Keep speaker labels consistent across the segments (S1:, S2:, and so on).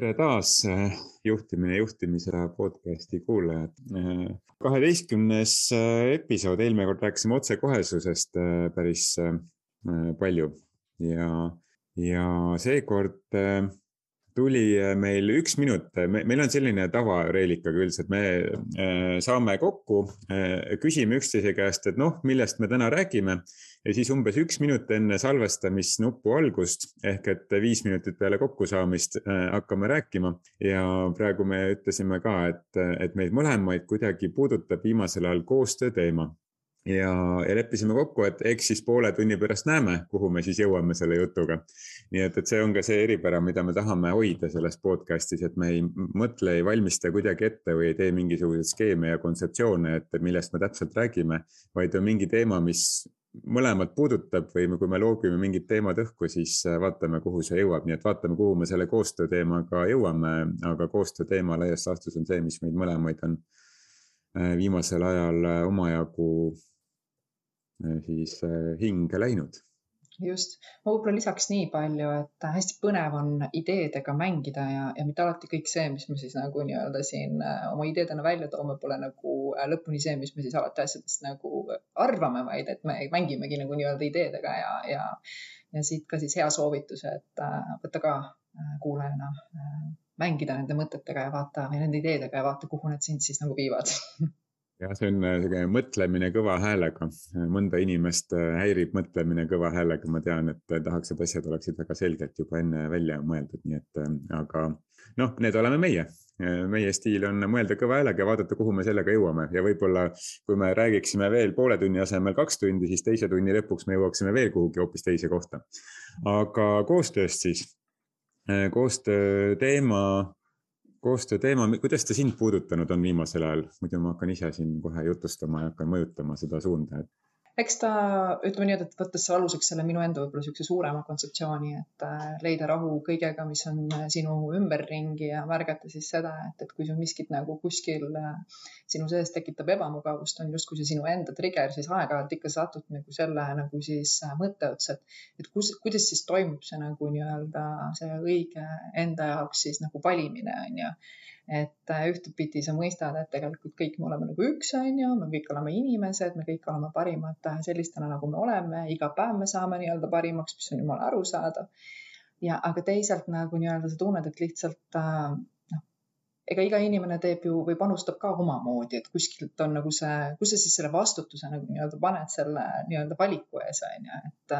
S1: tere taas, äh, juhtimine juhtimise podcasti kuulajad. Äh, kaheteistkümnes äh, episood, eelmine kord rääkisime otsekohesusest päris palju. Ja, ja seekord tuli meil üks minut, meil on selline tava Reelikaga üldiselt, me saame kokku, küsime üksteise käest, et noh, millest me täna räägime ja siis umbes üks minut enne salvestamisnupu algust ehk et viis minutit peale kokkusaamist äh, hakkame rääkima. ja praegu me ütlesime ka, et, et meid mõlemaid kuidagi puudutab viimasel ajal koostöö teema ja, ja leppisime kokku, et eks siis poole tunni pärast näeme, kuhu me siis jõuame selle jutuga. nii et, et see on ka see eripära, mida me tahame hoida selles podcast'is, et me ei mõtle, ei valmista kuidagi ette või ei tee mingisuguseid skeeme ja kontseptsioone, et millest me täpselt räägime, vaid on mingi teema, mis mõlemat puudutab või kui me loobime mingid teemad õhku, siis äh, vaatame, kuhu see jõuab, nii et vaatame, kuhu me selle koostöö teemaga jõuame, aga koostöö teema laias laastus on see, mis meid mõlemaid on äh, viimasel ajal äh, omajagu siis hinge läinud
S2: just, ma võib-olla lisaks nii palju, et hästi põnev on ideedega mängida ja, ja mitte alati kõik see, mis me siis nagu nii-öelda siin äh, oma ideedena välja toome, pole nagu äh, lõpuni see, mis me siis alati asjadest nagu arvame, vaid et me mängimegi nagu nii-öelda ideedega ja, ja, ja siit ka siis hea soovitus, et äh, võta ka kuulajana mängida nende mõtetega ja vaata või nende ideedega ja vaata, kuhu need sind siis nagu viivad
S1: jah, see on äh, sihuke mõtlemine kõva häälega, mõnda inimest äh, häirib mõtlemine kõva häälega, ma tean, et äh, tahaks, et asjad oleksid väga selgelt juba enne välja mõeldud, nii et aga noh, need oleme meie. meie stiil on mõelda kõva häälega ja vaadata, kuhu me sellega jõuame ja võib-olla kui me räägiksime veel poole tunni asemel kaks tundi, siis teise tunni lõpuks me jõuaksime veel kuhugi hoopis teise kohta. aga koostööst siis, koostöö teema koostöö teema, kuidas ta sind puudutanud on viimasel ajal, muidu ma hakkan ise siin kohe jutustama ja hakkan mõjutama seda suunda, et
S2: eks ta, ütleme niimoodi, et võttes aluseks selle minu enda võib-olla niisuguse suurema kontseptsiooni, et äh, leida rahu kõigega, mis on äh, sinu ümberringi ja märgata siis seda, et, et kui sul miskit nagu kuskil äh, sinu sees tekitab ebamugavust, on justkui see sinu enda trigger, siis aeg-ajalt ikka satud nagu selle nagu siis mõtte otsa, et, et kus, kuidas siis toimub see nagu nii-öelda see õige enda jaoks siis nagu valimine on ju et äh, ühtepidi sa mõistad, et tegelikult kõik me oleme nagu üks, on ju, me kõik oleme inimesed, me kõik oleme parimad äh, sellistena, nagu me oleme, iga päev me saame nii-öelda parimaks, mis on jumala arusaadav. ja, aga teisalt nagu nii-öelda sa tunned, et lihtsalt äh, noh, ega iga inimene teeb ju või panustab ka omamoodi, et kuskilt on nagu see, kus sa siis selle vastutuse nagu nii-öelda paned selle nii-öelda valiku ees, on ju, et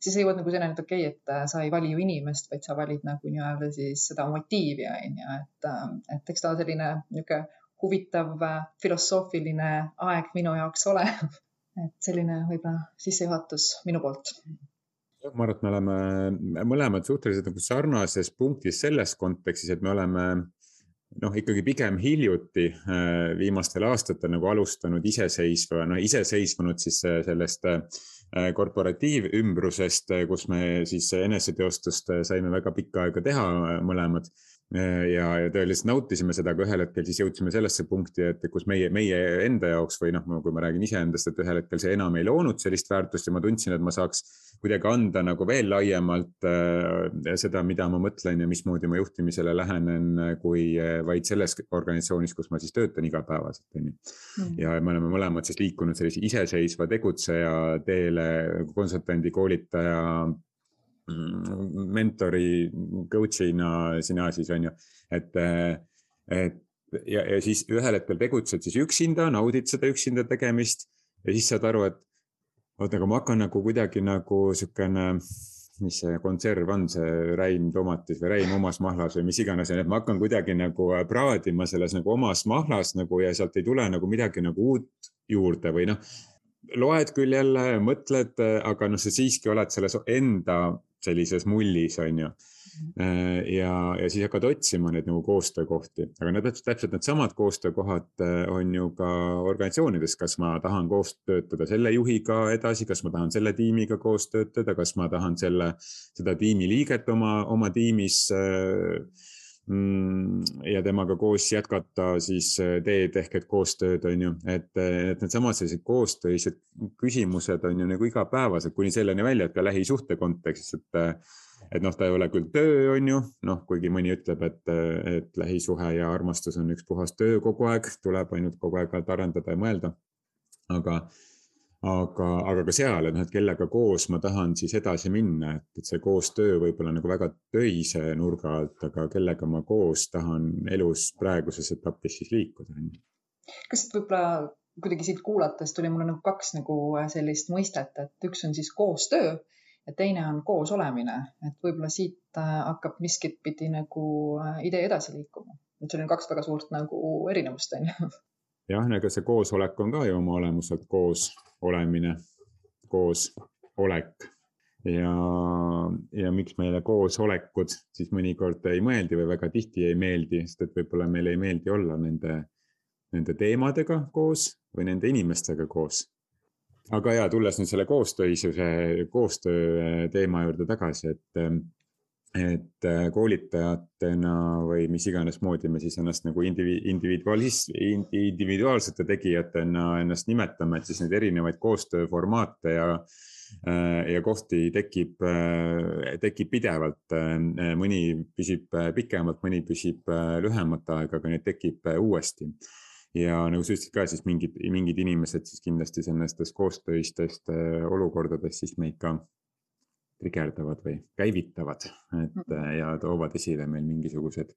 S2: siis jõuad nagu selleni, et okei okay,, et äh, sa ei vali ju inimest, vaid sa valid nagu nii-öelda siis seda motiivi, on ju, et, äh, et eks ta selline niisugune huvitav äh, filosoofiline aeg minu jaoks ole. et selline võib-olla sissejuhatus minu poolt
S1: ma arvan, et me oleme mõlemad suhteliselt nagu sarnases punktis selles kontekstis, et me oleme noh, ikkagi pigem hiljuti viimastel aastatel nagu alustanud iseseisva, noh iseseisvunud siis sellest Äh, korporatiivümbrusest, äh, kus me siis eneseteostust äh, saime väga pikka aega teha mõlemad. Äh, ja, ja tõeliselt nautisime seda, aga ühel hetkel siis jõudsime sellesse punkti, et kus meie, meie enda jaoks või noh, kui ma räägin iseendast, et ühel hetkel see enam ei loonud sellist väärtust ja ma tundsin, et ma saaks kuidagi anda nagu veel laiemalt äh, seda, mida ma mõtlen ja mismoodi ma juhtimisele lähenen, kui äh, vaid selles organisatsioonis, kus ma siis töötan igapäevaselt, on ju. Mm. ja me oleme mõlemad siis liikunud sellise iseseisva tegutseja teele, konsultandi, koolitaja mentori, coach'ina sina siis on ju, et, et ja, ja siis ühel hetkel tegutsed siis üksinda, naudid seda üksinda tegemist ja siis saad aru, et oota, aga ma hakkan nagu kuidagi nagu sihukene, mis see konserv on, see räim tomatis või räim omas mahlas või mis iganes, et ma hakkan kuidagi nagu praadima selles nagu omas mahlas nagu ja sealt ei tule nagu midagi nagu uut juurde või noh, loed küll jälle, mõtled, aga noh, sa siiski oled selles enda sellises mullis, on ju. Äh, ja, ja siis hakkad otsima neid nagu koostöökohti, aga need täpselt needsamad koostöökohad äh, on ju ka organisatsioonides, kas ma tahan koos töötada selle juhiga edasi, kas ma tahan selle tiimiga koos töötada, kas ma tahan selle, seda tiimiliiget oma, oma tiimis äh, ja temaga koos jätkata siis teed ehk et koostööd on ju, et, et needsamad sellised koostöised küsimused on ju nagu igapäevased kuni selleni välja, et ka lähisuhte kontekstis, et et noh, ta ei ole küll töö, on ju, noh, kuigi mõni ütleb, et, et lähisuhe ja armastus on üks puhas töö kogu aeg, tuleb ainult kogu aeg arendada ja mõelda. aga, aga, aga ka seal, et noh, et kellega koos ma tahan siis edasi minna, et, et see koostöö võib-olla nagu väga töise nurga alt, aga kellega ma koos tahan elus praeguses etapis siis liikuda,
S2: kas võib-olla kuidagi siit kuulates tuli mulle nagu kaks nagu sellist mõistet, et üks on siis koostöö ja teine on koos olemine, et võib-olla siit äh, hakkab miskit pidi nagu äh, idee edasi liikuma, et seal on kaks väga suurt nagu erinevust on ju.
S1: jah, ega see koosolek on ka ju oma olemuselt koos olemine, koos olek. Ja, ja miks meile koosolekud siis mõnikord ei meeldi või väga tihti ei meeldi, sest et võib-olla meile ei meeldi olla nende, nende teemadega koos või nende inimestega koos. Aga ja tulles nüüd selle koostöisuse, koostöö äh, teema juurde tagasi, et, ähm, et äh, koolitajatena või mis iganes moodi me siis ennast nagu indivi-, individualis-, individuaalsete tegijatena ennast nimetame, et siis neid erinevaid koostööformaate ja äh, ja kohti tekib, tekib pidevalt. mõni püsib pikemalt, mõni püsib lühemat aega, aga neid tekib uuesti ja nagu sa ütlesid ka, siis mingid, mingid inimesed siis kindlasti nendest koostöistest äh, olukordadest siis meid ka trigerdavad või käivitavad, et äh, ja toovad esile meil mingisugused,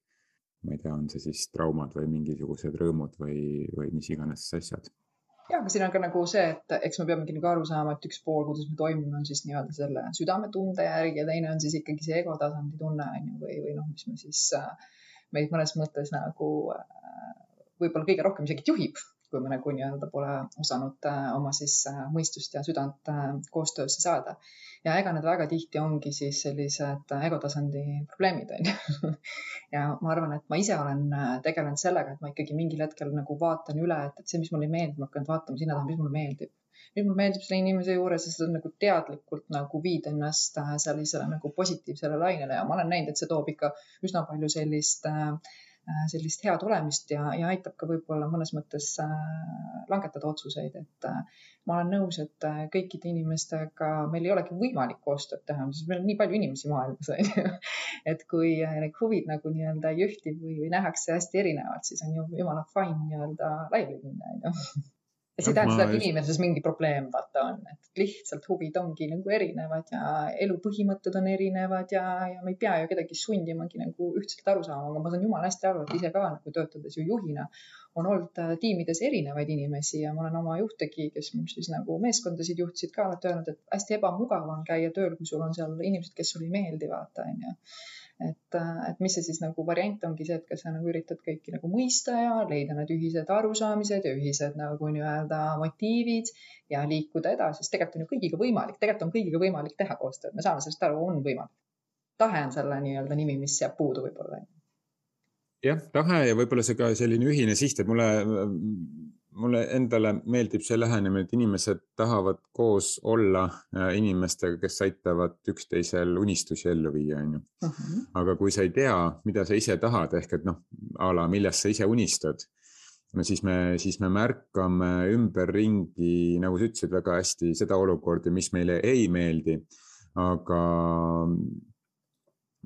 S1: ma ei tea, on see siis traumad või mingisugused rõõmud või, või mis iganes asjad.
S2: Ja, aga siin on ka nagu see, et eks me peamegi nagu aru saama, et üks pool, kuidas me toimime, on siis nii-öelda selle südametunde järgi ja teine on siis ikkagi see ego tasandi tunne on ju, või, või noh, mis me siis äh, meid mõnes mõttes nagu võib-olla kõige rohkem isegi juhib, kui me nagu nii-öelda pole osanud äh, oma siis äh, mõistust ja südant äh, koostöösse saada. ja ega need väga tihti ongi siis sellised egotasandi probleemid on ju. Ja ma arvan, et ma ise olen tegelenud sellega, et ma ikkagi mingil hetkel nagu vaatan üle, et, et see, mis mulle ei meeldi, ma hakkan vaatama sinna taha, mis mulle meeldib. Nüüd mulle meeldib selle inimese juures, sest nagu teadlikult nagu viid ennast sellisele nagu positiivsele lainele. Ja ma olen näinud, et see toob ikka üsna palju sellist Äh, sellist head olemist ja, ja aitab ka võib-olla mõnes mõttes äh, langetada otsuseid, et äh, ma olen nõus, et kõikide inimestega meil ei olegi võimalik koostööd teha, sest meil on nii palju inimesi maailmas on ju. et kui need huvid nagu nii-öelda ei ühti või, või nähakse hästi erinevalt, siis on ju jumala fine nii-öelda laiali minna on ju ja see ei tähenda seda, et inimeses mingi probleem vaata on, et lihtsalt huvid ongi nagu erinevad ja elu põhimõtted on erinevad ja, ja me ei pea ju kedagi sundimagi nagu ühtselt aru saama, aga ma saan jumala hästi aru, et ise ka nagu töötades ju juhina on olnud äh, tiimides erinevaid inimesi ja ma olen oma juhtegi, kes mul siis nagu meeskondasid juhtisid ka alati öelnud, et hästi ebamugav on käia tööl, kui sul on seal inimesed, kes sulle ei meeldi, vaata onju et, äh, et mis see siis nagu variant ongi see, et kas sa nagu üritad kõiki nagu mõista ja leida need ühised arusaamised ja ühised nagu nii-öelda motiivid ja liikuda edasi, sest tegelikult on ju kõigiga võimalik, tegelikult on kõigiga võimalik teha koostööd, me saame sellest aru, on võimalik. tahe on selle nii-öelda nimi, mis jääb puudu võib-olla.
S1: jah, tahe ja võib-olla see ka selline ühine siht, et mulle mulle endale meeldib see lähenemine, et inimesed tahavad koos olla äh, inimestega, kes aitavad üksteisel unistusi ellu viia, on ju. Mhm. aga kui sa ei tea, mida sa ise tahad, ehk et noh, a la millest sa ise unistad, no siis me, siis me märkame ümberringi, nagu sa ütlesid väga hästi, seda olukorda, mis meile ei meeldi. aga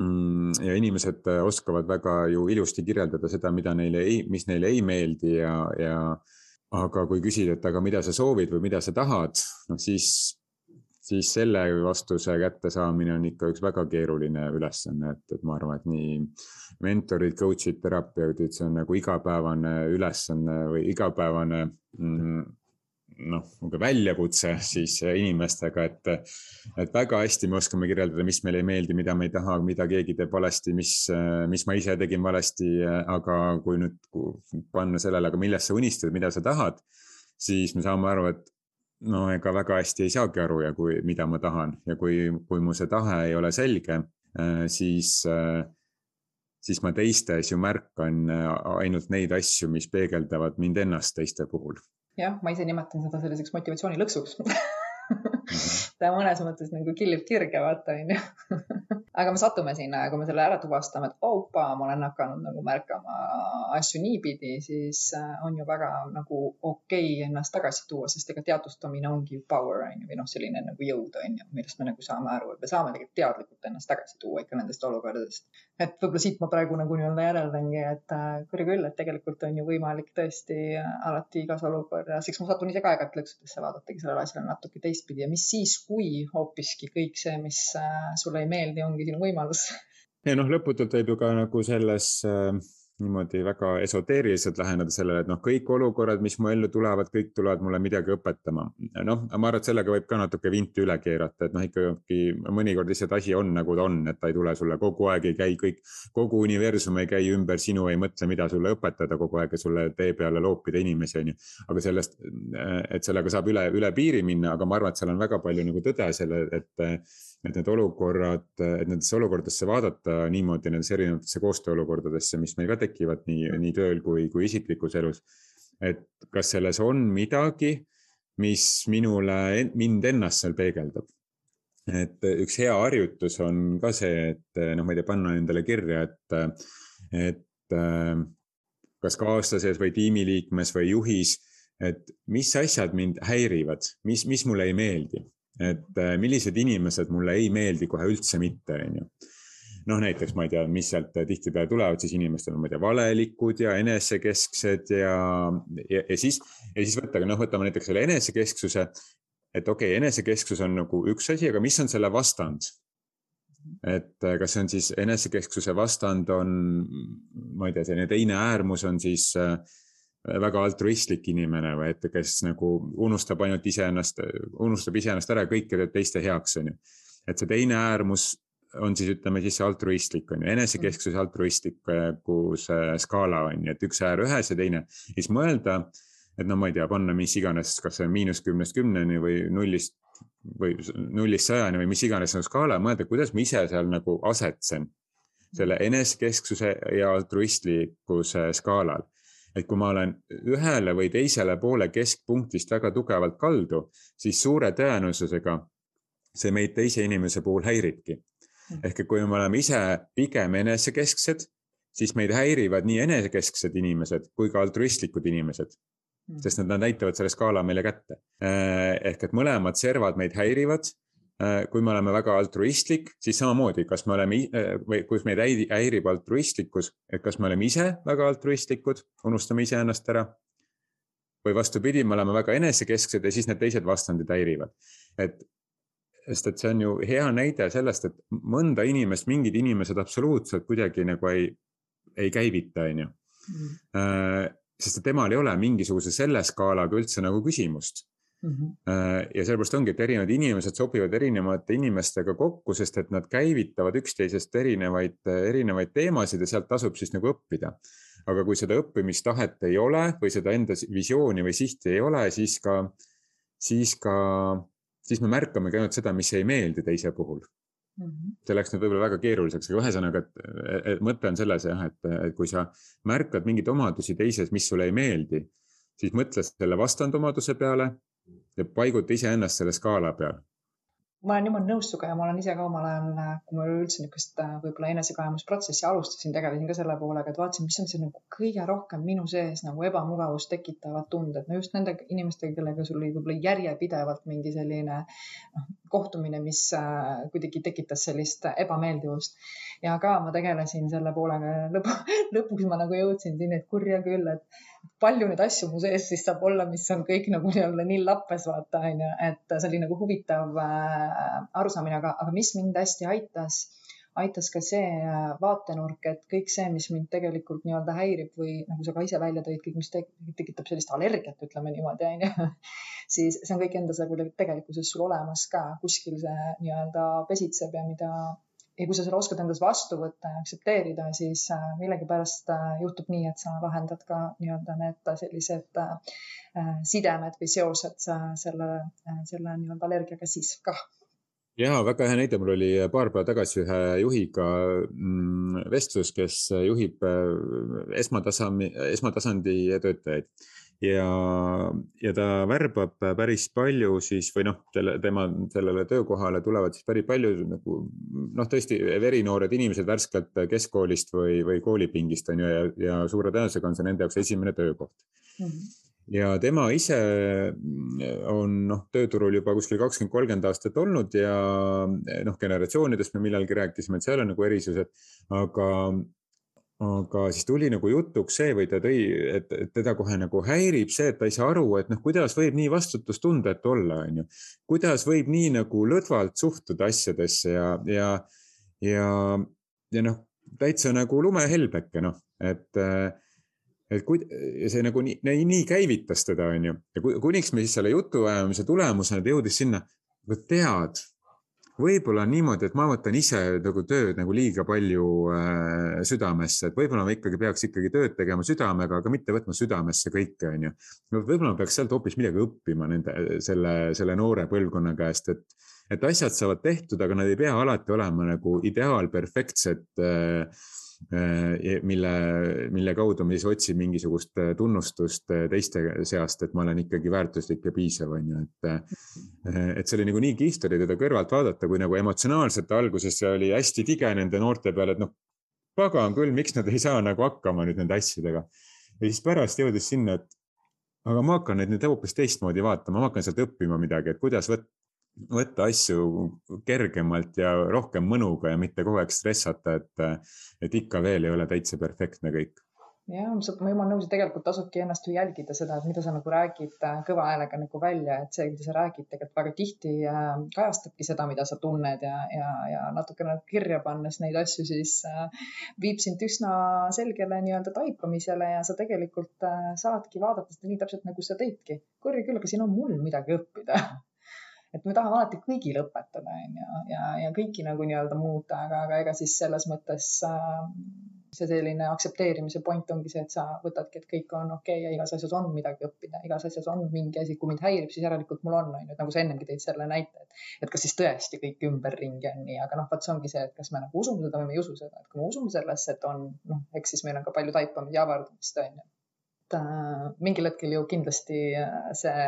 S1: mm, ja inimesed oskavad väga ju ilusti kirjeldada seda, mida neile ei, mis neile ei meeldi ja, ja aga kui küsida, et aga mida sa soovid või mida sa tahad, noh siis, siis selle vastuse kättesaamine on ikka üks väga keeruline ülesanne, et, et ma arvan, et nii mentorid, coach'id, terapeudid, see on nagu igapäevane ülesanne või igapäevane mm, noh, väljakutse siis inimestega, et, et väga hästi me oskame kirjeldada, mis meile ei meeldi, mida me ei taha, mida keegi teeb valesti, mis, mis ma ise tegin valesti, aga kui nüüd panna sellele, aga millest sa unistad, mida sa tahad, siis me saame aru, et no ega väga hästi ei saagi aru ja kui, mida ma tahan. Ja kui, kui mu see tahe ei ole selge, siis siis ma teistes ju märkan ainult neid asju, mis peegeldavad mind ennast teiste puhul
S2: jah, ma ise nimetan seda selliseks motivatsioonilõksuks ta mõnes mõttes nagu killib kirge, vaata onju aga me satume sinna ja kui me selle ära tuvastame, et opa, ma olen hakanud nagu märkama asju niipidi, siis äh, on ju väga nagu okei okay ennast tagasi tuua, sest ega teadvustamine ongi power on ju, või noh, selline nagu jõud on ju, millest me nagu saame aru, et me saame tegelikult teadlikult ennast tagasi tuua ikka nendest olukordadest. Et võib-olla siit ma praegu nagu nii-öelda järeldangi, et äh, kurja küll, et tegelikult on ju võimalik tõesti äh, alati igas olukorras, eks ma satun ise ka aeg-ajalt lõksudesse vaadatagi sellele asjale natuke teistpidi ja mis siis, kui hoopiski kõik see, mis sulle ei meeldi, ongi sinu võimalus?
S1: Ja noh, lõputult võib ju ka nagu selles äh, niimoodi väga esoteeriliselt läheneda sellele, et noh, kõik olukorrad, mis mu ellu tulevad, kõik tulevad mulle midagi õpetama. noh, ma arvan, et sellega võib ka natuke vinti üle keerata, et noh, ikkagi mõnikord lihtsalt asi on nagu ta on, et ta ei tule sulle kogu aeg, ei käi kõik, kogu universum ei käi ümber sinu, ei mõtle, mida sulle õpetada kogu aeg ja sulle tee peale loopida inimesi, on ju. aga sellest, et sellega saab üle, üle piiri minna, aga ma arvan, et seal on väga palju nagu tõde selle, et et need olukorrad, et nendesse olukordadesse vaadata niimoodi nendesse erinevatesse koostööolukordadesse, mis meil ka tekivad nii, nii tööl kui, kui isiklikus elus. et kas selles on midagi, mis minule, mind ennast seal peegeldab. et üks hea harjutus on ka see, et noh, ma ei tea, panna endale kirja, et, et kas kaaslased või tiimiliikmes või juhis, et mis asjad mind häirivad, mis, mis mulle ei meeldi et äh, millised inimesed mulle ei meeldi kohe üldse mitte, on ju noh, näiteks ma ei tea, mis sealt tihtipeale tulevad, siis inimestel on, ma ei tea, valelikud ja enesekesksed ja, ja, ja siis, ja siis võtta, noh, võtame näiteks selle enesekesksuse. et okei okay,, enesekesksus on nagu üks asi, aga mis on selle vastand? et äh, kas see on siis enesekesksuse vastand on, ma ei tea, selline teine äärmus on siis äh, väga altruistlik inimene või et kes nagu unustab ainult iseennast, unustab iseennast ära ja kõike teeb teiste heaks, on ju. et see teine äärmus on siis ütleme siis see altruistlik on ju, enesekesksuse altruistliku see skaala on ju, et üks äär ühes ja teine, siis mõelda, et no ma ei tea, panna mis iganes, kas see on miinus kümnest kümneni või nullist või nullist sajani või mis iganes on skaala, mõelda, kuidas ma ise seal nagu asetsen selle enesekesksuse ja altruistlikkuse skaalal et kui ma olen ühele või teisele poole keskpunktist väga tugevalt kaldu, siis suure tõenäosusega see meid teise inimese puhul häiribki. Hmm. ehk et kui me oleme ise pigem enesekesksed, siis meid häirivad nii enesekesksed inimesed kui ka altruistlikud inimesed hmm. sest nad näitavad selle skaala meile kätte. ehk et mõlemad servad meid häirivad kui me oleme väga altruistlik, siis samamoodi, kas me oleme äh, või kus meid häirib altruistlikkus, et kas me oleme ise väga altruistlikud, unustame iseennast ära. või vastupidi, me oleme väga enesekesksed ja siis need teised vastandid häirivad. et, sest et see on ju hea näide sellest, et mõnda inimest mingid inimesed absoluutselt kuidagi nagu ei, ei käivita, on ju. Mm. Äh, sest et temal ei ole mingisuguse selle skaalaga üldse nagu küsimust Mm -hmm. ja sellepärast ongi, et erinevad inimesed sobivad erinevate inimestega kokku, sest et nad käivitavad üksteisest erinevaid, erinevaid teemasid ja sealt tasub siis nagu õppida. aga kui seda õppimistahet ei ole või seda enda visiooni või sihti ei ole, siis ka, siis ka, siis me märkamegi ainult seda, mis ei meeldi teise puhul mm. -hmm. see läks nüüd võib-olla väga keeruliseks, aga ühesõnaga, et, et mõte on selles jah, et, kui sa märkad mingeid omadusi teises, mis sulle ei meeldi, siis mõtle selle vastandumaduse peale paiguta iseennast selle skaala peal
S2: ma olen niimoodi nõus sinuga ja ma olen ise ka omal ajal, kui ma üleüldse niisugust äh, võib-olla enesekaemusprotsessi alustasin, tegelesin ka selle poolega, et vaatasin, mis on see nagu kõige rohkem minu sees nagu ebamugavust tekitavad tunded, no just nende inimestega, kellega sul oli võib-olla järjepidevalt mingi selline noh, kohtumine, mis äh, kuidagi tekitas sellist ebameeldivust. ja ka ma tegelesin selle poolega ja lõpu, lõpuks ma nagu jõudsin sinna, et kurja küll, et palju neid asju mu sees siis saab olla, mis on kõik nagu nii-öelda nii lappes, vaata onju, et see oli nagu huvitav äh, arusaamine, aga, aga mis mind hästi aitas, aitas ka see äh, vaatenurk, et kõik see, mis mind tegelikult nii-öelda häirib või nagu sa ka ise välja tõid, kõik, mis tekitab sellist allergiat, ütleme niimoodi onju, siis see on kõik endas nagu tegelikkuses sul olemas ka, kuskil see nii-öelda pesitseb ja mida ja kui sa selle oskad endas vastu võtta ja aktsepteerida, siis äh, millegipärast äh, juhtub nii, et sa lahendad ka nii-öelda need sellised äh, sidemed või seosed selle, selle nii-öelda allergiaga siis kah
S1: ja väga hea näide, mul oli paar päeva tagasi ühe juhiga mm, vestlus, kes juhib esmatasandi, esmatasandi töötajaid ja, ja ta värbab päris palju siis või noh, selle, tema sellele töökohale tulevad siis päris palju nagu noh, tõesti verinoored inimesed värskelt keskkoolist või, või koolipingist on ju ja, ja suure tõenäosusega on see nende jaoks esimene töökoht mm. -hmm ja tema ise on noh, tööturul juba kuskil kakskümmend, kolmkümmend aastat olnud ja noh, generatsioonidest me millalgi rääkisime, et seal on nagu erisused, aga aga siis tuli nagu jutuks see või ta tõi, et teda kohe nagu häirib see, et ta ei saa aru, et noh, kuidas võib nii vastutustundetu olla, on ju. kuidas võib nii nagu lõdvalt suhtuda asjadesse ja, ja, ja, ja noh, täitsa nagu lumehelbeke, noh, et et kui see nagu nii, nii, nii käivitas teda, onju. ja kuniks me siis selle jutuajamise tulemusena jõudis sinna, tead, võib-olla on niimoodi, et ma võtan ise nagu tööd nagu liiga palju äh, südamesse, et võib-olla ma ikkagi peaks ikkagi tööd tegema südamega, aga mitte võtma südamesse kõike, onju. võib-olla ma peaks sealt hoopis midagi õppima nende, selle, selle noore põlvkonna käest, et, et asjad saavad tehtud, aga nad ei pea alati olema nagu ideaalperfektsed äh, mille, mille kaudu ma siis otsin mingisugust äh, tunnustust äh, teiste seast, et ma olen ikkagi väärtuslik ja piisav, on ju, et. et see oli nagu nii kihvt oli teda kõrvalt vaadata, kui nagu emotsionaalselt alguses oli hästi tige nende noorte peale, et noh, pagan küll, miks nad ei saa nagu hakkama nüüd nende asjadega. ja siis pärast jõudis sinna, et aga ma hakkan neid nüüd hoopis teistmoodi vaatama, ma hakkan sealt õppima midagi, et kuidas võtta võtta asju kergemalt ja rohkem mõnuga ja mitte kogu aeg stressata, et, et ikka veel ei ole täitsa perfektne kõik
S2: ja ma olen jumala nõus ja tegelikult tasubki ennast ju jälgida seda, et mida sa nagu räägid äh, kõva häälega nagu välja, et see, mida sa räägid, tegelikult väga tihti äh, kajastabki seda, mida sa tunned ja, ja, ja natukene kirja pannes neid asju, siis äh, viib sind üsna selgele nii-öelda taipamisele ja sa tegelikult saadki vaadata seda nii täpselt nagu sa tõidki. kurja küll, aga siin on mul midagi õppida et me tahame alati kõigile õpetada, onju, ja, ja, ja kõiki nagu nii-öelda muuta, aga, aga ega siis selles mõttes äh, see selline aktsepteerimise point ongi see, et sa võtadki, et kõik on okei okay ja igas asjas on midagi õppida, igas asjas on mingi asi, kui mind häirib, siis järelikult mul on, onju, et nagu sa ennemgi tõid selle näite, et, et kas siis tõesti kõik ümberringi on nii, aga noh, vot see ongi see, et kas me nagu usume seda või me ei usu seda, et kui me usume sellesse, et on noh, eks siis meil on ka palju taipamist ja avardumist onju. et äh, mingil hetkel ju kindlasti äh, see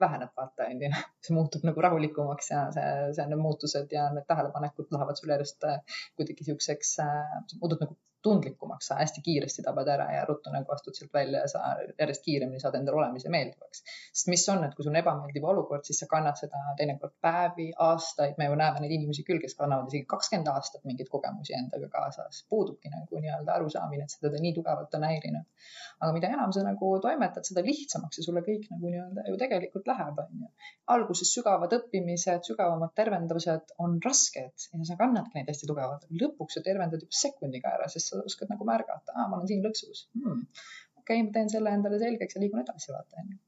S2: väheneb, vaata onju, see muutub nagu rahulikumaks ja see, see, need muutused ja need tähelepanekud lähevad sul järjest äh, kuidagi siukseks, äh, sa muutud nagu tundlikumaks, sa hästi kiiresti tabad ära ja ruttu nagu astud sealt välja ja sa järjest kiiremini saad endale olemise meeldivaks. sest mis on, et kui sul on ebameeldiv olukord, siis sa kannad seda teinekord päevi, aastaid, me ju näeme neid inimesi küll, kes kannavad isegi kakskümmend aastat mingeid kogemusi endaga kaasas. puudubki nagu nii-öelda arusaamine, et seda nii tugevalt on häirinud. aga mida enam sa nagu toimetad, seda lihtsamaks see sulle kõik nagu nii-öelda ju tegelikult läheb, onju. alguses sügavad õppimised, sügavamad tervendused on rasked ja sa kannadki neid hästi tugevalt. lõpuks sa tervendad juba sekundiga ära, sest sa oskad nagu märgata, ma olen siin lõksus. Hmm.. okei okay,, ma teen selle endale selgeks ja liigun edasi, vaata onju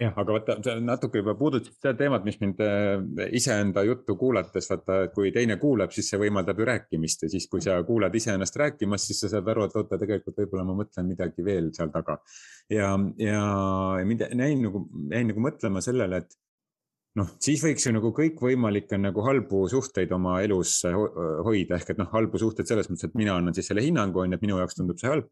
S1: jah, aga vaata, sa natuke juba puudutasid seda teemat, mis mind äh, iseenda juttu kuulates, vaata, kui teine kuulab, siis see võimaldab ju rääkimist ja siis, kui sa kuulad iseennast rääkimas, siis sa saad aru, et oota, tegelikult võib-olla ma mõtlen midagi veel seal taga. ja, ja mind jäin nagu, jäin nagu mõtlema sellele, et noh, siis võiks ju nagu kõikvõimalikke nagu halbu suhteid oma elus hoida, ehk et noh, halbu suhteid selles mõttes, et mina annan siis selle hinnangu, on ju, et minu jaoks tundub see halb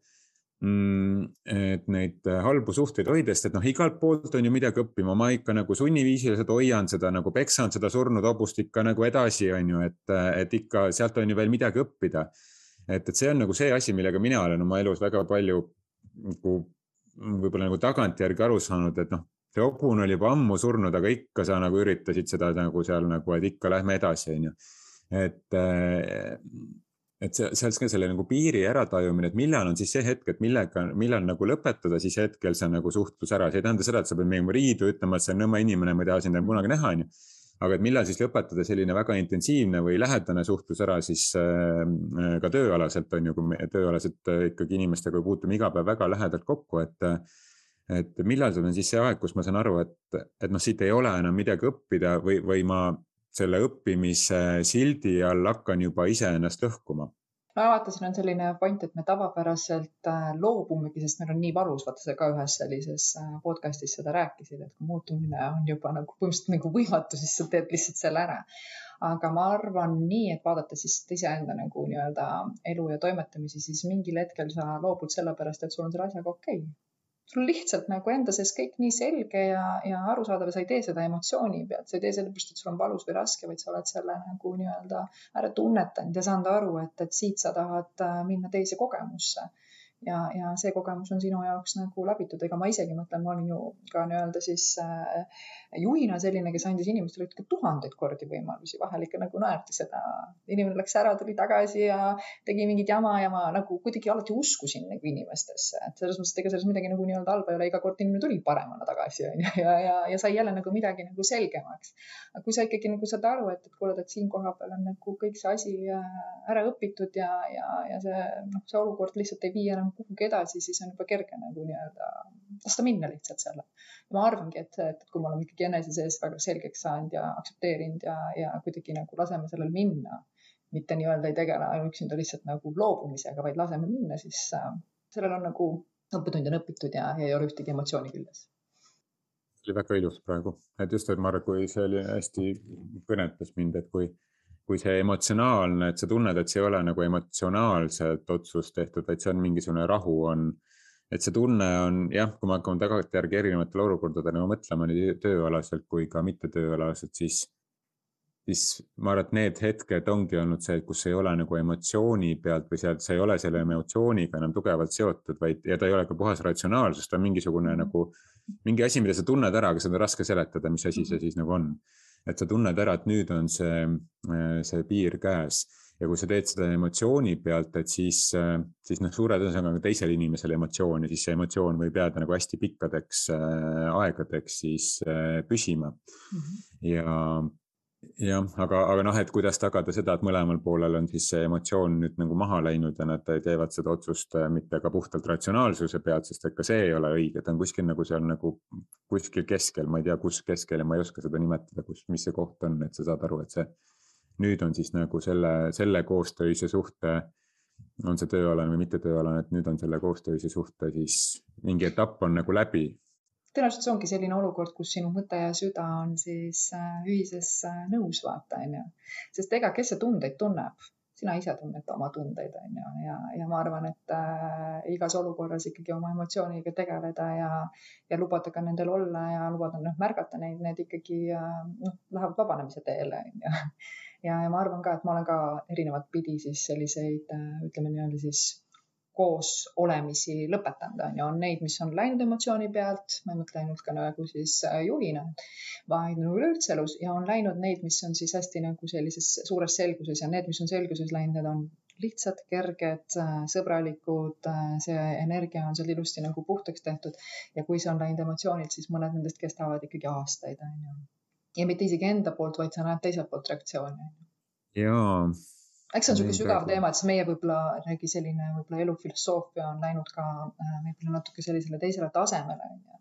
S1: mm,. et neid halbu suhteid hoida, sest et noh, igalt poolt on ju midagi õppima, ma ikka nagu sunniviisiliselt hoian seda nagu peksan seda surnud hobust ikka nagu edasi, on ju, et, et ikka sealt on ju veel midagi õppida. et, et see on nagu see asi, millega mina olen oma elus väga palju nagu võib-olla nagu tagantjärgi aru saanud, et noh see hobune oli juba ammu surnud, aga ikka sa nagu üritasid seda nagu seal nagu, et ikka lähme edasi, on ju. et, äh, et see, seal ka selle nagu piiri äratajumine, et millal on siis see hetk, et millega, millal nagu lõpetada siis hetkel see nagu suhtlus ära, see ei tähenda seda, et sa pead minema riidu ütlema, et see on nõme inimene, ma ei taha sind enam kunagi näha, on ju aga et millal siis lõpetada selline väga intensiivne või lähedane suhtlus ära siis äh, ka tööalaselt on ju, kui me tööalaselt äh, ikkagi inimestega puutume iga päev väga lähedalt kokku, et et millal sul on siis see aeg, kus ma saan aru, et, et noh, siit ei ole enam midagi õppida või, või ma selle õppimise sildi all hakkan juba iseennast lõhkuma?
S2: no vaata, siin on selline point, et me tavapäraselt äh, loobumegi, sest meil on nii valus, vaata sa ka ühes sellises äh, podcast'is seda rääkisid, et kui muutumine on juba nagu põhimõtteliselt nagu võimatu, siis sa teed lihtsalt selle ära. aga ma arvan nii, et vaadates siis iseenda nagu nii-öelda elu ja toimetamisi, siis mingil hetkel sa loobud sellepärast, et sul on selle asjaga okei okay sul lihtsalt nagu enda sees kõik nii selge ja, ja arusaadav ja sa ei tee seda emotsiooni pealt, sa ei tee sellepärast, et sul on valus või raske, vaid sa oled selle nagu nii-öelda ära tunnetanud ja saanud aru, et, et siit sa tahad äh, minna teise kogemusse ja, ja see kogemus on sinu jaoks nagu läbitud, ega ma isegi mõtlen, ma olin ju ka nii-öelda siis äh, juhina selline, kes andis inimestele ikka tuhandeid kordi võimalusi, vahel ikka nagu naerdi seda. inimene läks ära, tuli tagasi ja tegi mingit jama ja ma nagu kuidagi alati uskusin nagu inimestesse, et selles mõttes, et ega selles midagi nagu nii-öelda halba ei ole, iga kord inimene tuli paremana tagasi ju. Ja, ja, ja sai jälle nagu midagi nagu selgemaks. aga kui sa ikkagi nagu saad aru, et, et kuule, et siin kohapeal on nagu kõik see asi äh, ära õpitud ja, ja, ja see noh, see olukord lihtsalt ei vii enam enam kuhugi edasi, siis on juba kerge nagu nii-öelda lasta minna lihtsalt selle. ma arvangi, et, et kui me oleme ikkagi enese sees väga selgeks saanud ja aktsepteerinud ja, ja kuidagi nagu laseme sellel minna, mitte nii-öelda ei tegele üksinda lihtsalt nagu loobumisega, vaid laseme minna, siis äh, sellel on nagu õppetund on õpitud ja, ja ei ole ühtegi emotsiooni küljes
S1: oli väga ilus praegu, et just, et ma arvan, kui see oli hästi kõnetas mind, et kui kui see emotsionaalne, et sa tunned, et see ei ole nagu emotsionaalset otsust tehtud, vaid see on mingisugune rahu on. et see tunne on jah, kui me hakkame tagantjärgi erinevatele olukordatele nagu mõtlema nii tööalaselt kui ka mitte tööalaselt, siis. siis ma arvan, et need hetked ongi olnud see, kus ei ole nagu emotsiooni pealt või sealt, sa ei ole selle emotsiooniga enam tugevalt seotud, vaid ja ta ei ole ka puhas ratsionaalsus, ta on mingisugune nagu mingi asi, mida sa tunned ära, aga seda on raske seletada, mis asi see siis nagu on et sa tunned ära, et nüüd on see, äh, see piir käes ja kui sa teed seda emotsiooni pealt, et siis, äh, siis noh, suure tõenäosusega on ka teisel inimesel emotsiooni, siis see emotsioon võib jääda nagu hästi pikkadeks äh, aegadeks siis püsima mm. -hmm. ja jah, aga, aga noh, et kuidas tagada seda, et mõlemal poolel on siis see emotsioon nüüd nagu maha läinud ja nad teevad seda otsust äh, mitte ka puhtalt ratsionaalsuse pealt, sest et ka see ei ole õige, ta on kuskil nagu seal nagu kuskil keskel, ma ei tea, kus keskel ja ma ei oska seda nimetada, kus, mis see koht on, et sa saad aru, et see nüüd on siis nagu selle, selle koostöise suhte, on see tööalane või mitte tööalane, et nüüd on selle koostöise suhte siis mingi etapp on nagu läbi
S2: tõenäoliselt see ongi selline olukord, kus sinu mõte ja süda on siis äh, ühises äh, nõus, vaata, onju. sest ega, kes see tundeid tunneb, sina ise tunned oma tundeid, onju, ja, ja ma arvan, et äh, igas olukorras ikkagi oma emotsiooniga tegeleda ja, ja lubada ka nendel olla ja lubada noh, märgata neid, need ikkagi äh, noh, lähevad vabanemise teele, onju. ja, ja ma arvan ka, et ma olen ka erinevat pidi siis selliseid, ütleme nii-öelda siis koos olemisi lõpetanud, on ju, on neid, mis on läinud emotsiooni pealt, ma ei mõtle ainult ka nagu siis äh, juhina, vaid nagu üleüldse elus ja on läinud neid, mis on siis hästi nagu sellises suures selguses ja need, mis on selguses läinud, need on lihtsad, kerged, äh, sõbralikud, äh, see energia on seal ilusti nagu puhtaks tehtud ja kui see on läinud emotsioonilt, siis mõned nendest kestavad ikkagi aastaid, on ju. ja mitte isegi enda poolt, vaid sa näed teiselt poolt reaktsiooni.
S1: jaa
S2: eks see on niisugune sügav teema, et see meie võib-olla jällegi selline võib-olla elufilosoofia on läinud ka äh, võib-olla natuke sellisele teisele tasemele onju.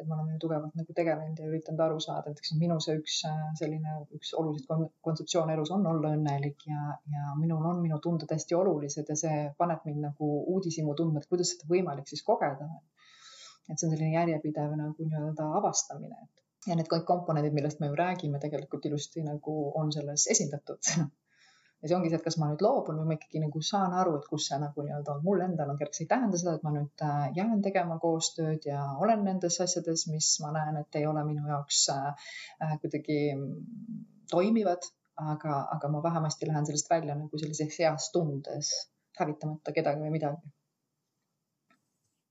S2: et me oleme ju tugevalt nagu tegelenud ja üritanud aru saada, et eks minu see üks äh, selline üks oluline kontseptsioon elus on olla õnnelik ja, ja minul on minu tunded hästi olulised ja see paneb mind nagu uudishimu tundma, et kuidas seda võimalik siis kogeda. et see on selline järjepidev nagu nii-öelda avastamine, et ja need kõik komponendid, millest me ju räägime, tegelikult ilusti nagu on selles esindatud ja see ongi see, et kas ma nüüd loobun või ma ikkagi nagu saan aru, et kus see nagu nii-öelda on, mul endal on kerge, see ei tähenda seda, et ma nüüd äh, jään tegema koostööd ja olen nendes asjades, mis ma näen, et ei ole minu jaoks äh, äh kuidagi toimivad, aga, aga ma vähemasti lähen sellest välja nagu sellises heas tundes, hävitamata kedagi või midagi.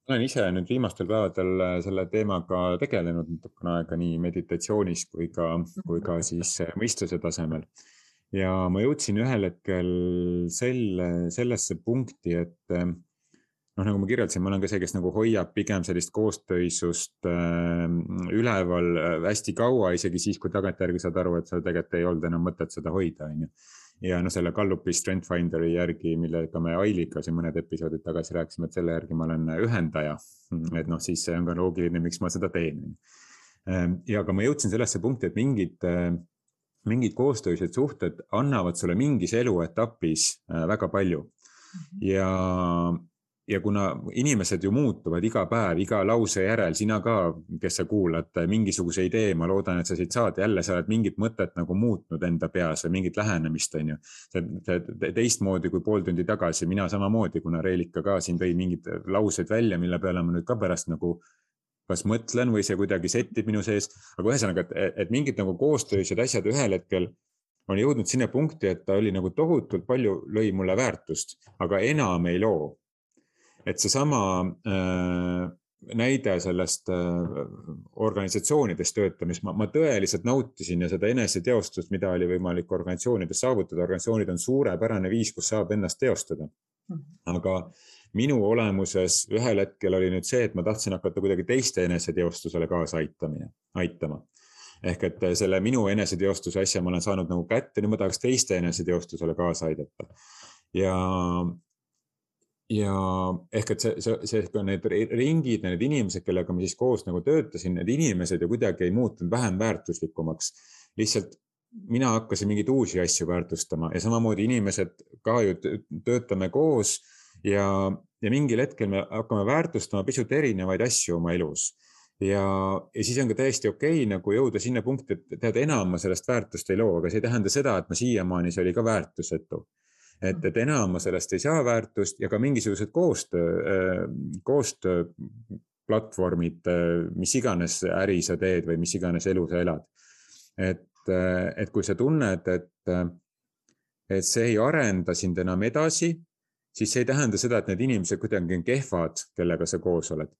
S1: Olen ise nüüd viimastel päevadel selle teemaga tegelenud natukene aega nii meditatsioonis kui ka, kui ka siis mõistuse tasemel ja ma jõudsin ühel hetkel selle, sellesse punkti, et eh, noh, nagu ma kirjeldasin, ma olen ka see, kes nagu hoiab pigem sellist koostöisust äh, üleval äh, hästi kaua, isegi siis, kui tagantjärgi saad aru, et seal tegelikult ei olnud enam mõtet seda hoida, on ju. ja noh, selle Gallupi Strength Finderi järgi, millega me Ailiga siin mõned episoodid tagasi rääkisime, et selle järgi ma olen ühendaja. et noh, siis see on ka loogiline, miks ma seda teen. ja aga ma jõudsin sellesse punkti, et mingid äh, mingid koostöised suhted annavad sulle mingis eluetapis äh, väga palju. Mhm. ja, ja kuna inimesed ju muutuvad iga päev, iga lause järel, sina ka, kes sa kuulad mingisuguse idee, ma loodan, et sa siit saad, jälle sa oled mingit mõtet nagu muutnud enda peas või mingit lähenemist, on ju. teistmoodi kui pool tundi tagasi, mina samamoodi, kuna Reelika ka siin tõi mingid laused välja, mille peale ma nüüd ka pärast nagu kas mõtlen või see kuidagi settib minu sees, aga ühesõnaga, et, et mingid nagu koostöös ja asjad ühel hetkel on jõudnud sinna punkti, et ta oli nagu tohutult palju, lõi mulle väärtust, aga enam ei loo et seesama äh, näide sellest äh, organisatsioonides töötamist, ma, ma tõeliselt nautisin ja seda eneseteostust, mida oli võimalik organisatsioonides saavutada, organisatsioonid on suurepärane viis, kus saab ennast teostada. Mhm. aga minu olemuses ühel hetkel oli nüüd see, et ma tahtsin hakata kuidagi teiste eneseteostusele kaasa aitamine, aitama ehk et selle minu eneseteostuse asja ma olen saanud nagu kätte, nüüd ma tahaks teiste eneseteostusele kaasa aidata. ja, ja ehk et see, see, see, ka need ringid, need inimesed, kellega ma siis koos nagu töötasin, need inimesed ju kuidagi ei muutunud vähem väärtuslikumaks. lihtsalt mina hakkasin mingeid uusi asju väärtustama ja samamoodi inimesed ka ju töötame koos ja, ja mingil hetkel me hakkame väärtustama pisut erinevaid asju oma elus ja, ja siis on ka täiesti okei okay, nagu jõuda sinna punkti, et tead, enam ma sellest väärtust ei loo, aga see ei tähenda seda, et ma siiamaani, see oli ka väärtusetu et, et enam ma sellest ei saa väärtust ja ka mingisugused koostöö, äh, koostööplatvormid, äh, mis iganes äri sa teed või mis iganes elu sa elad. et, äh, et kui sa tunned, et, et see ei arenda sind enam edasi, siis see ei tähenda seda, et need inimesed kuidagi on kehvad, kellega sa koos oled.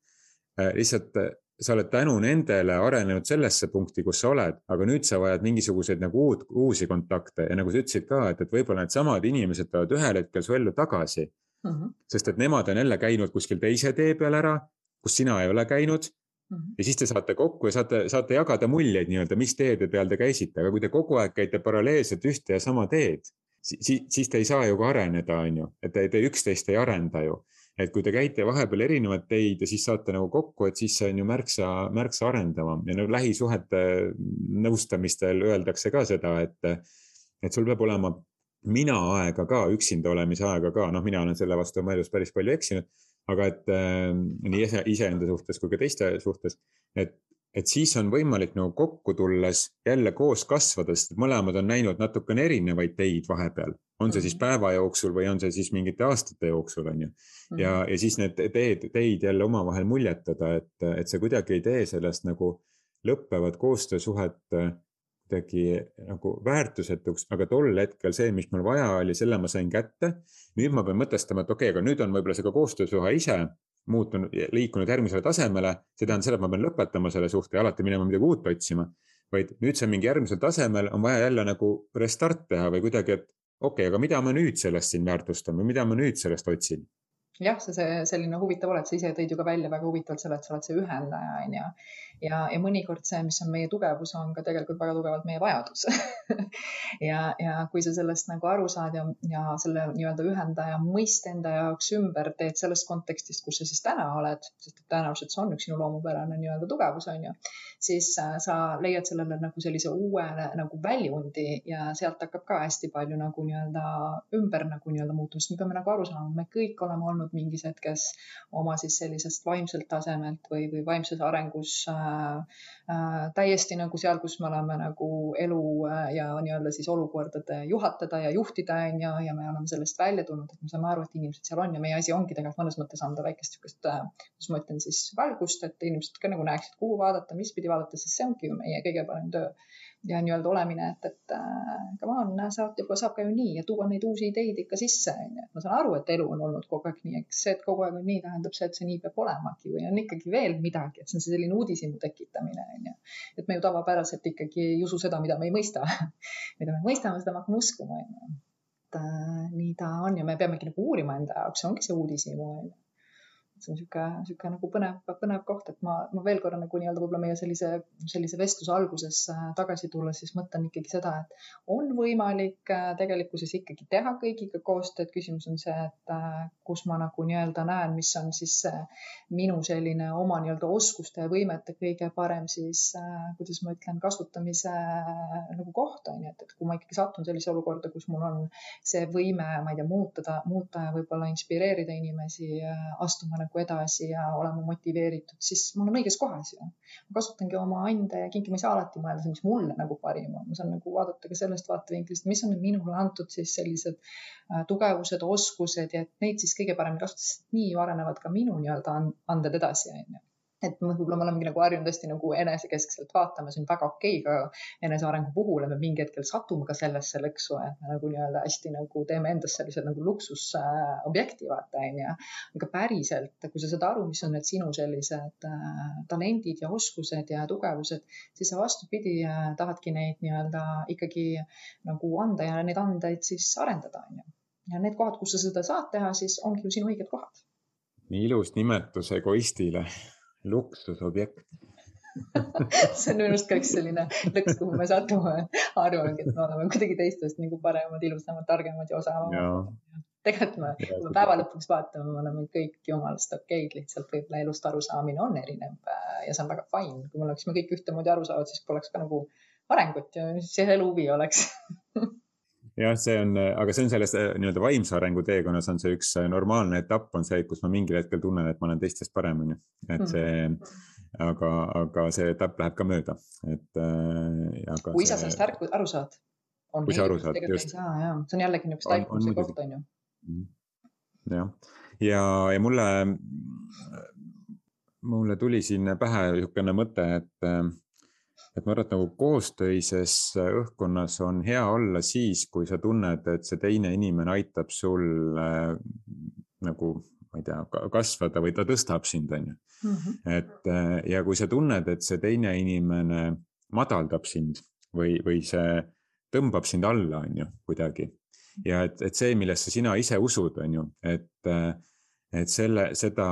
S1: lihtsalt sa oled tänu nendele arenenud sellesse punkti, kus sa oled, aga nüüd sa vajad mingisuguseid nagu uut, uusi kontakte ja nagu sa ütlesid ka, et, et võib-olla needsamad inimesed tulevad ühel hetkel su ellu tagasi mm. -hmm. sest et nemad on jälle käinud kuskil teise tee peal ära, kus sina ei ole käinud mm. -hmm. ja siis te saate kokku ja saate, saate jagada muljeid nii-öelda, mis teede peal te käisite, aga kui te kogu aeg käite paralleelselt ühte ja sama teed, siis, siis te ei saa ju ka areneda, on ju, et te, te üksteist ei arenda ju. Et kui te käite vahepeal erinevaid teid ja siis saate nagu kokku, et siis see on ju märksa, märksa arendavam. Ja no lähisuhete nõustamistel öeldakse ka seda, et, et sul peab olema mina aega ka, üksinda olemise aega ka, noh, mina olen selle vastu oma elus päris palju eksinud, aga et äh, nii iseenda suhtes kui ka teiste suhtes, et et siis on võimalik nagu kokku tulles jälle koos kasvada, sest mõlemad on näinud natukene erinevaid teid vahepeal, on see siis mhm. päeva jooksul või on see siis mingite aastate jooksul, on ju. ja, mhm. ja siis need teed, teid jälle omavahel muljetada, et, et see kuidagi ei tee sellest nagu lõppevat koostöösuhet kuidagi nagu väärtusetuks, aga tol hetkel see, mis mul vaja oli, selle ma sain kätte. nüüd ma pean mõtestama, et okei okay,, aga nüüd on võib-olla see ka koostöösuhe ise muutunud, liikunud järgmisele tasemele, see tähendab seda, et ma pean lõpetama selle suhte ja alati minema midagi uut otsima. vaid nüüd see on mingi järgmisel tasemel, on vaja jälle nagu restart teha või kuidagi, et okei okay,, aga mida ma nüüd sellest siin väärtustan või mida ma nüüd sellest otsin
S2: jah, see, see selline huvitav oled, sa ise tõid ju ka välja väga huvitavalt selle, et sa oled see ühendaja, on ju. Ja, ja mõnikord see, mis on meie tugevus, on ka tegelikult väga tugevalt meie vajadus ja, ja kui sa sellest nagu aru saad ja, ja selle nii-öelda ühendaja mõiste enda jaoks ümber teed sellest kontekstist, kus sa siis täna oled, sest tõenäoliselt see on üks sinu loomupärane nii-öelda tugevus, on ju, siis äh, sa leiad sellele nagu sellise uue nagu väljundi ja sealt hakkab ka hästi palju nagu nii-öelda ümber nagu nii-öelda muutumist. me peame nagu aru saama, me kõik oleme olnud mingis hetkes oma siis sellisest vaimselt tasemelt või, või vaimses arengus äh, täiesti nagu seal, kus me oleme nagu elu äh, ja nii-öelda siis olukordade juhatada ja juhtida on ju, ja me oleme sellest välja tulnud, et me saame aru, et inimesed seal on ja meie asi ongi tegelikult mõnes mõttes anda väikest niisugust äh,, kuidas ma ütlen siis valgust, et inimesed ka nagu näeksid, kuhu vaadata, mis pidi vaadata, sest see ongi ju meie kõige parem töö ja nii-öelda olemine, et, et äh, come on, saab, saab ka ju nii ja tuua neid uusi ideid ikka sisse, onju. ma saan aru, et elu on olnud kogu aeg nii, eks see, et kogu aeg on nii, tähendab see, et see nii peab olemagi või on ikkagi veel midagi, et see on selline uudishimu tekitamine, onju. et me ju tavapäraselt ikkagi ei usu seda, mida me ei mõista mida me mõistame, seda me hakkame uskuma, onju. et äh, nii ta on ja me peamegi nagu uurima enda jaoks, ongi see uudishimu, onju see on niisugune, niisugune nagu põnev, põnev koht, et ma, ma veel korra nagu nii-öelda võib-olla meie sellise, sellise vestluse alguses äh, tagasi tulla, siis mõtlen ikkagi seda, et on võimalik äh, tegelikkuses ikkagi teha kõigiga koostööd. küsimus on see, et äh, kus ma nagu nii-öelda näen, mis on siis minu selline oma nii-öelda oskuste ja võimete kõige parem siis, kuidas ma ütlen, kasutamise nagu koht on ju, et, et kui ma ikkagi satun sellisesse olukorda, kus mul on see võime, ma ei tea, muutada, muuta ja võib-olla inspireerida inimesi astuma nagu nagu edasi ja olema motiveeritud, siis ma olen õiges kohas ju. ma kasutangi oma ande ja kinki, ma ei saa alati mõelda, mis mulle nagu parim on, ma saan nagu vaadata ka sellest vaatevinklist, mis on minule antud siis sellised äh, tugevused, oskused ja et neid siis kõige paremini kasutada, sest nii arenevad ka minu nii-öelda anded edasi, onju et võib-olla me olemegi nagu harjunud hästi nagu enesekeskselt vaatama, see on väga okei okay ka enesearengu puhul, et me mingi hetkel satume ka sellesse lõksu, et me nagu nii-öelda hästi nagu teeme endast sellise nagu luksusobjekti äh,, vaata onju. aga päriselt, kui sa saad aru, mis on need sinu sellised äh, talendid ja oskused ja tugevused, siis sa vastupidi äh, tahadki neid nii-öelda ikkagi nagu anda ja neid andeid siis arendada onju. ja need kohad, kus sa seda saad teha, siis ongi ju sinu õiged kohad.
S1: nii ilus nimetus egoistile luksusobjekt.
S2: See on minu arust üks selline lõks, kuhu me satume, arvamegi, et me oleme kuidagi teistest nagu paremad, ilusamad, targemad ja osavamad. tegelikult me, kui me päeva lõpuks vaatame, me oleme kõik jumalast okeid, lihtsalt võib-olla elust arusaamine on erinev äh, ja see on väga fine. kui me oleksime kõik ühtemoodi aru saavad, siis poleks ka nagu arengut ja siis elu huvi oleks
S1: jah, see on, aga see on selles äh, nii-öelda vaimse arengu teekonnas on see üks äh, normaalne etapp on see, kus ma mingil hetkel tunnen, et ma olen teistest parem, on ju. et see mm, -hmm. aga, aga see etapp läheb ka mööda, et
S2: äh,. kui see... sa sellest aru, aru saad.
S1: kui sa aru saad, just.
S2: see on jällegi niisugune taipmise koht, on ju.
S1: Mhm. jah, ja, ja mulle, mulle tuli siin pähe niisugune mõte, et äh, et ma arvan, et nagu koostöises õhkkonnas on hea olla siis, kui sa tunned, et see teine inimene aitab sul äh, nagu, ma ei tea, kasvada või ta tõstab sind, on ju. Mhm. et äh, ja kui sa tunned, et see teine inimene madaldab sind või, või see tõmbab sind alla, on ju, kuidagi. ja et, et see, millesse sina ise usud, on ju, et, äh, et selle, seda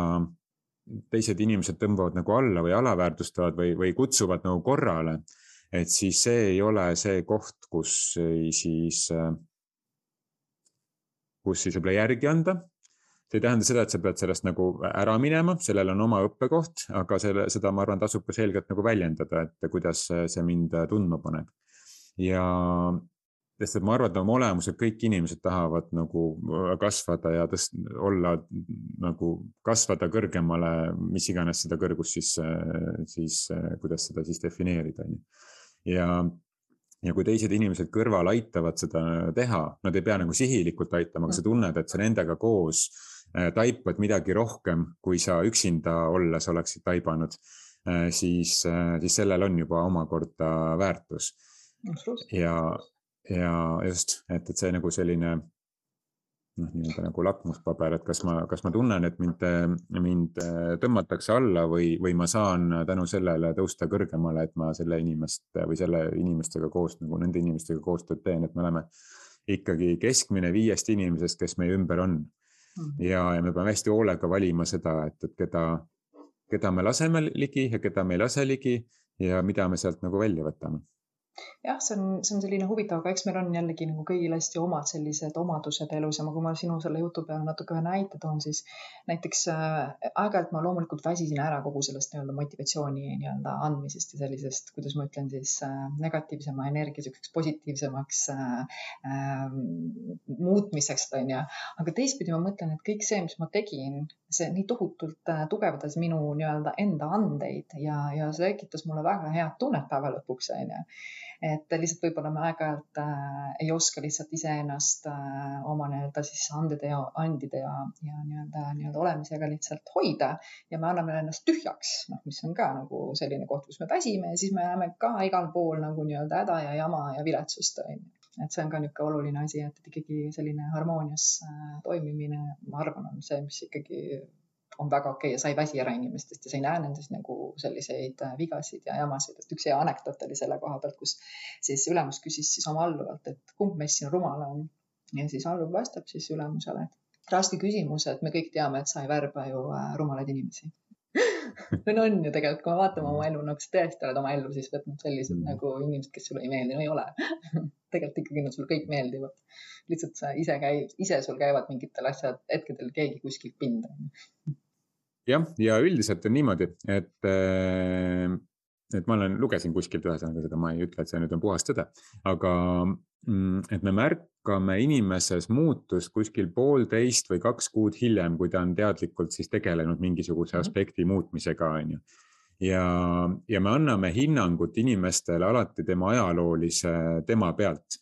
S1: teised inimesed tõmbavad nagu alla või alaväärtustavad või, või kutsuvad nagu korrale, et siis see ei ole see koht, kus siis, kus siis võib-olla järgi anda. see ei tähenda seda, et sa pead sellest nagu ära minema, sellel on oma õppekoht, aga selle, seda ma arvan, tasub ka selgelt nagu väljendada, et kuidas see mind tundma paneb. ja sest et ma arvan, et oma olemuselt kõik inimesed tahavad nagu äh, kasvada ja tõst-, olla nagu kasvada kõrgemale, mis iganes seda kõrgust siis, äh, siis äh, kuidas seda siis defineerida, on ju. ja, ja kui teised inimesed kõrval aitavad seda teha, nad ei pea nagu sihilikult aitama, aga sa tunned, et sa nendega koos taipad midagi rohkem, kui sa üksinda olles oleksid taibanud, siis, siis sellel on juba omakorda väärtus. ja, ja just, et, et see nagu selline noh, nii-öelda nagu lakmuspaber, et kas ma, kas ma tunnen, et mind, mind tõmmatakse alla või, või ma saan tänu sellele tõusta kõrgemale, et ma selle inimest või selle inimestega koos nagu nende inimestega koostööd teen, et me oleme ikkagi keskmine viiest inimesest, kes meie ümber on. Mhm. ja, ja me peame hästi hoolega valima seda, et, et keda, keda me laseme ligi ja keda me ei lase ligi ja mida me sealt nagu välja võtame
S2: jah, see on, see on selline huvitav, aga eks meil on jällegi nagu kõigil hästi omad sellised omadused elus ja ma, kui ma sinu selle jutu peale natuke ühe näite toon, siis näiteks äh, aeg-ajalt ma loomulikult väsisin ära kogu sellest nii-öelda motivatsiooni nii-öelda andmisest ja sellisest, kuidas ma ütlen siis äh, negatiivsema energia niisuguseks positiivsemaks äh, äh, muutmiseks, onju. aga teistpidi ma mõtlen, et kõik see, mis ma tegin, see nii tohutult äh, tugevdas minu nii-öelda enda andeid ja, ja see tekitas mulle väga head tunnet päeva lõpuks, onju et lihtsalt võib-olla me aeg-ajalt äh, ei oska lihtsalt iseennast äh, oma nii-öelda siis andide ja andide ja, ja nii-öelda nii-öelda olemisega lihtsalt hoida ja me anname ennast tühjaks, noh, mis on ka nagu selline koht, kus me väsime ja siis me näeme ka igal pool nagu nii-öelda häda ja jama ja viletsust on ju. Et see on ka niisugune oluline asi, et ikkagi selline harmoonias äh, toimimine, ma arvan, on see, mis ikkagi on väga okei okay ja sa ei väsi ära inimestest ja sa ei näe nendes nagu selliseid äh, vigasid ja jamasid, et üks hea anekdoot oli selle koha pealt, kus siis ülemus küsis siis oma alluvalt, et kumb meist siin rumal on. ja siis alluv vastab siis ülemusele, et raske küsimus, et me kõik teame, et sa ei värba ju äh, rumalaid inimesi no on ju tegelikult, kui me vaatame oma elu, no kas tõesti oled oma ellu siis võtnud sellised mm. nagu inimesed, kes sulle ei meeldi, no ei ole tegelikult ikkagi nad sulle kõik meeldivad. lihtsalt sa ise käid, ise sul käivad mingitel asjad, hetkedel keegi kuskilt pinda.
S1: Jah, ja üldiselt on niimoodi, et äh, et ma olen, lugesin kuskilt ühesõnaga seda, ma ei ütle, et see nüüd on puhas tõde, aga mm, et me märkame inimeses muutust kuskil poolteist või kaks kuud hiljem, kui ta on teadlikult siis tegelenud mingisuguse mhm. aspekti muutmisega, on ju. ja, ja me anname hinnangut inimestele alati tema ajaloolise tema pealt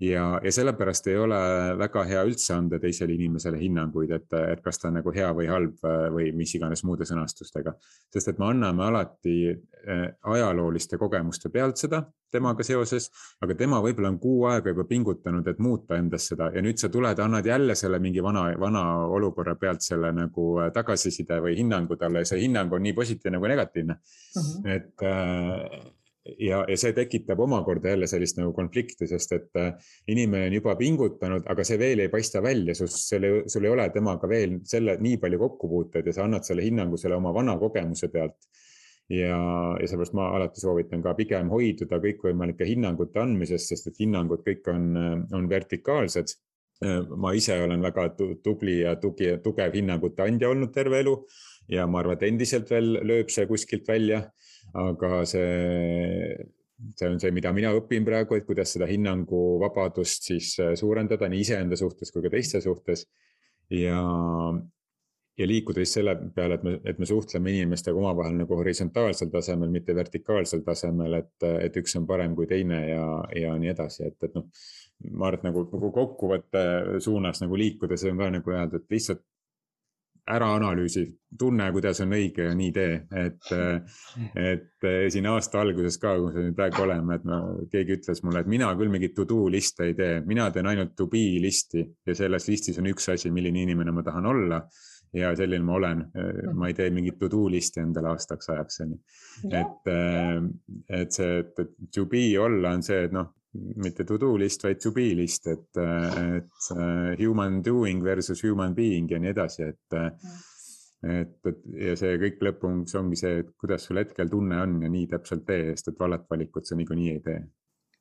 S1: ja, ja sellepärast ei ole väga hea üldse anda teisele inimesele hinnanguid, et, et kas ta on nagu hea või halb äh, või mis iganes muude sõnastustega. sest et me anname alati äh, ajalooliste kogemuste pealt seda temaga seoses, aga tema võib-olla on kuu aega juba pingutanud, et muuta endas seda ja nüüd sa tuled, annad jälle selle mingi vana, vana olukorra pealt selle nagu äh, tagasiside või hinnangu talle ja see hinnang on nii positiivne kui negatiivne mm. -hmm. et äh, ja, ja see tekitab omakorda jälle sellist nagu konflikti, sest et äh, inimene on juba pingutanud, aga see veel ei paista välja, sul, sul ei ole temaga veel selle nii palju kokkupuuteid ja sa annad selle hinnangu selle oma vana kogemuse pealt. ja, ja sellepärast ma alati soovitan ka pigem hoiduda kõikvõimalike hinnangute andmisest, sest et hinnangud kõik on, on vertikaalsed. Äh, ma ise olen väga tubli ja tugi, tugev hinnangute andja olnud terve elu ja ma arvan, et endiselt veel lööb see kuskilt välja aga see, see on see, mida mina õpin praegu, et kuidas seda hinnanguvabadust siis äh, suurendada nii iseenda suhtes kui ka teiste suhtes. ja, ja liikuda siis selle peale, et me, et me suhtleme inimestega omavahel nagu horisontaalsel tasemel, mitte vertikaalsel tasemel, et, et üks on parem kui teine ja, ja nii edasi, et, et noh. ma arvan, et nagu, nagu kokkuvõtte suunas nagu liikudes on ka nagu öelda, et lihtsalt ära analüüsi, tunne, kuidas on õige ja nii tee, et, et siin aasta alguses ka, kus me praegu oleme, et no keegi ütles mulle, et mina küll mingit to do liste ei tee, mina teen ainult to be listi ja selles listis on üks asi, milline inimene ma tahan olla. Ja selline ma olen, ma ei tee mingit to do listi endale aastaks ajaks, on ju. et, et see, et to be olla on see, et noh, mitte to do list, vaid to be list, et, et äh, human doing versus human being ja nii edasi, et. et, et ja see kõik lõpuks ongi see, et kuidas sul hetkel tunne on ja nii täpselt tee, sest et valet valikut sa niikuinii ei tee.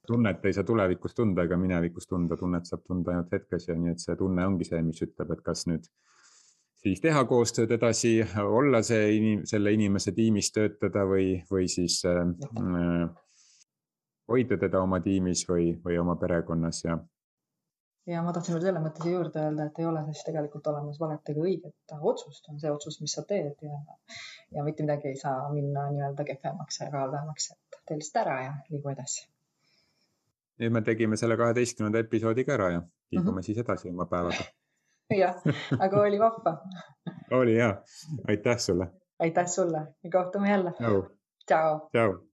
S1: tunnet ei saa tulevikus tunda ega minevikus tunda, tunnet saab tunda ainult hetkes ja nii, et see tunne ongi see, mis ütleb, et kas nüüd siis teha koostööd edasi, olla see inim-, selle inimese tiimis töötada või, või siis äh, hoida teda oma tiimis või, või oma perekonnas ja.
S2: ja ma tahtsin veel selle mõtte siia juurde öelda, et ei ole siis tegelikult olemas valet ega õiget otsust, on see otsus, mis sa teed ja, ja mitte midagi ei saa minna nii-öelda kehvemaks ega halvemaks, et tee lihtsalt ära ja liigu edasi.
S1: nüüd me tegime selle kaheteistkümnenda episoodi ka ära ja liigume mm -hmm. siis edasi oma päevaga
S2: jah, aga oli vahva
S1: oli ja, aitäh sulle.
S2: aitäh sulle ja kohtume jälle. tšau.
S1: tšau.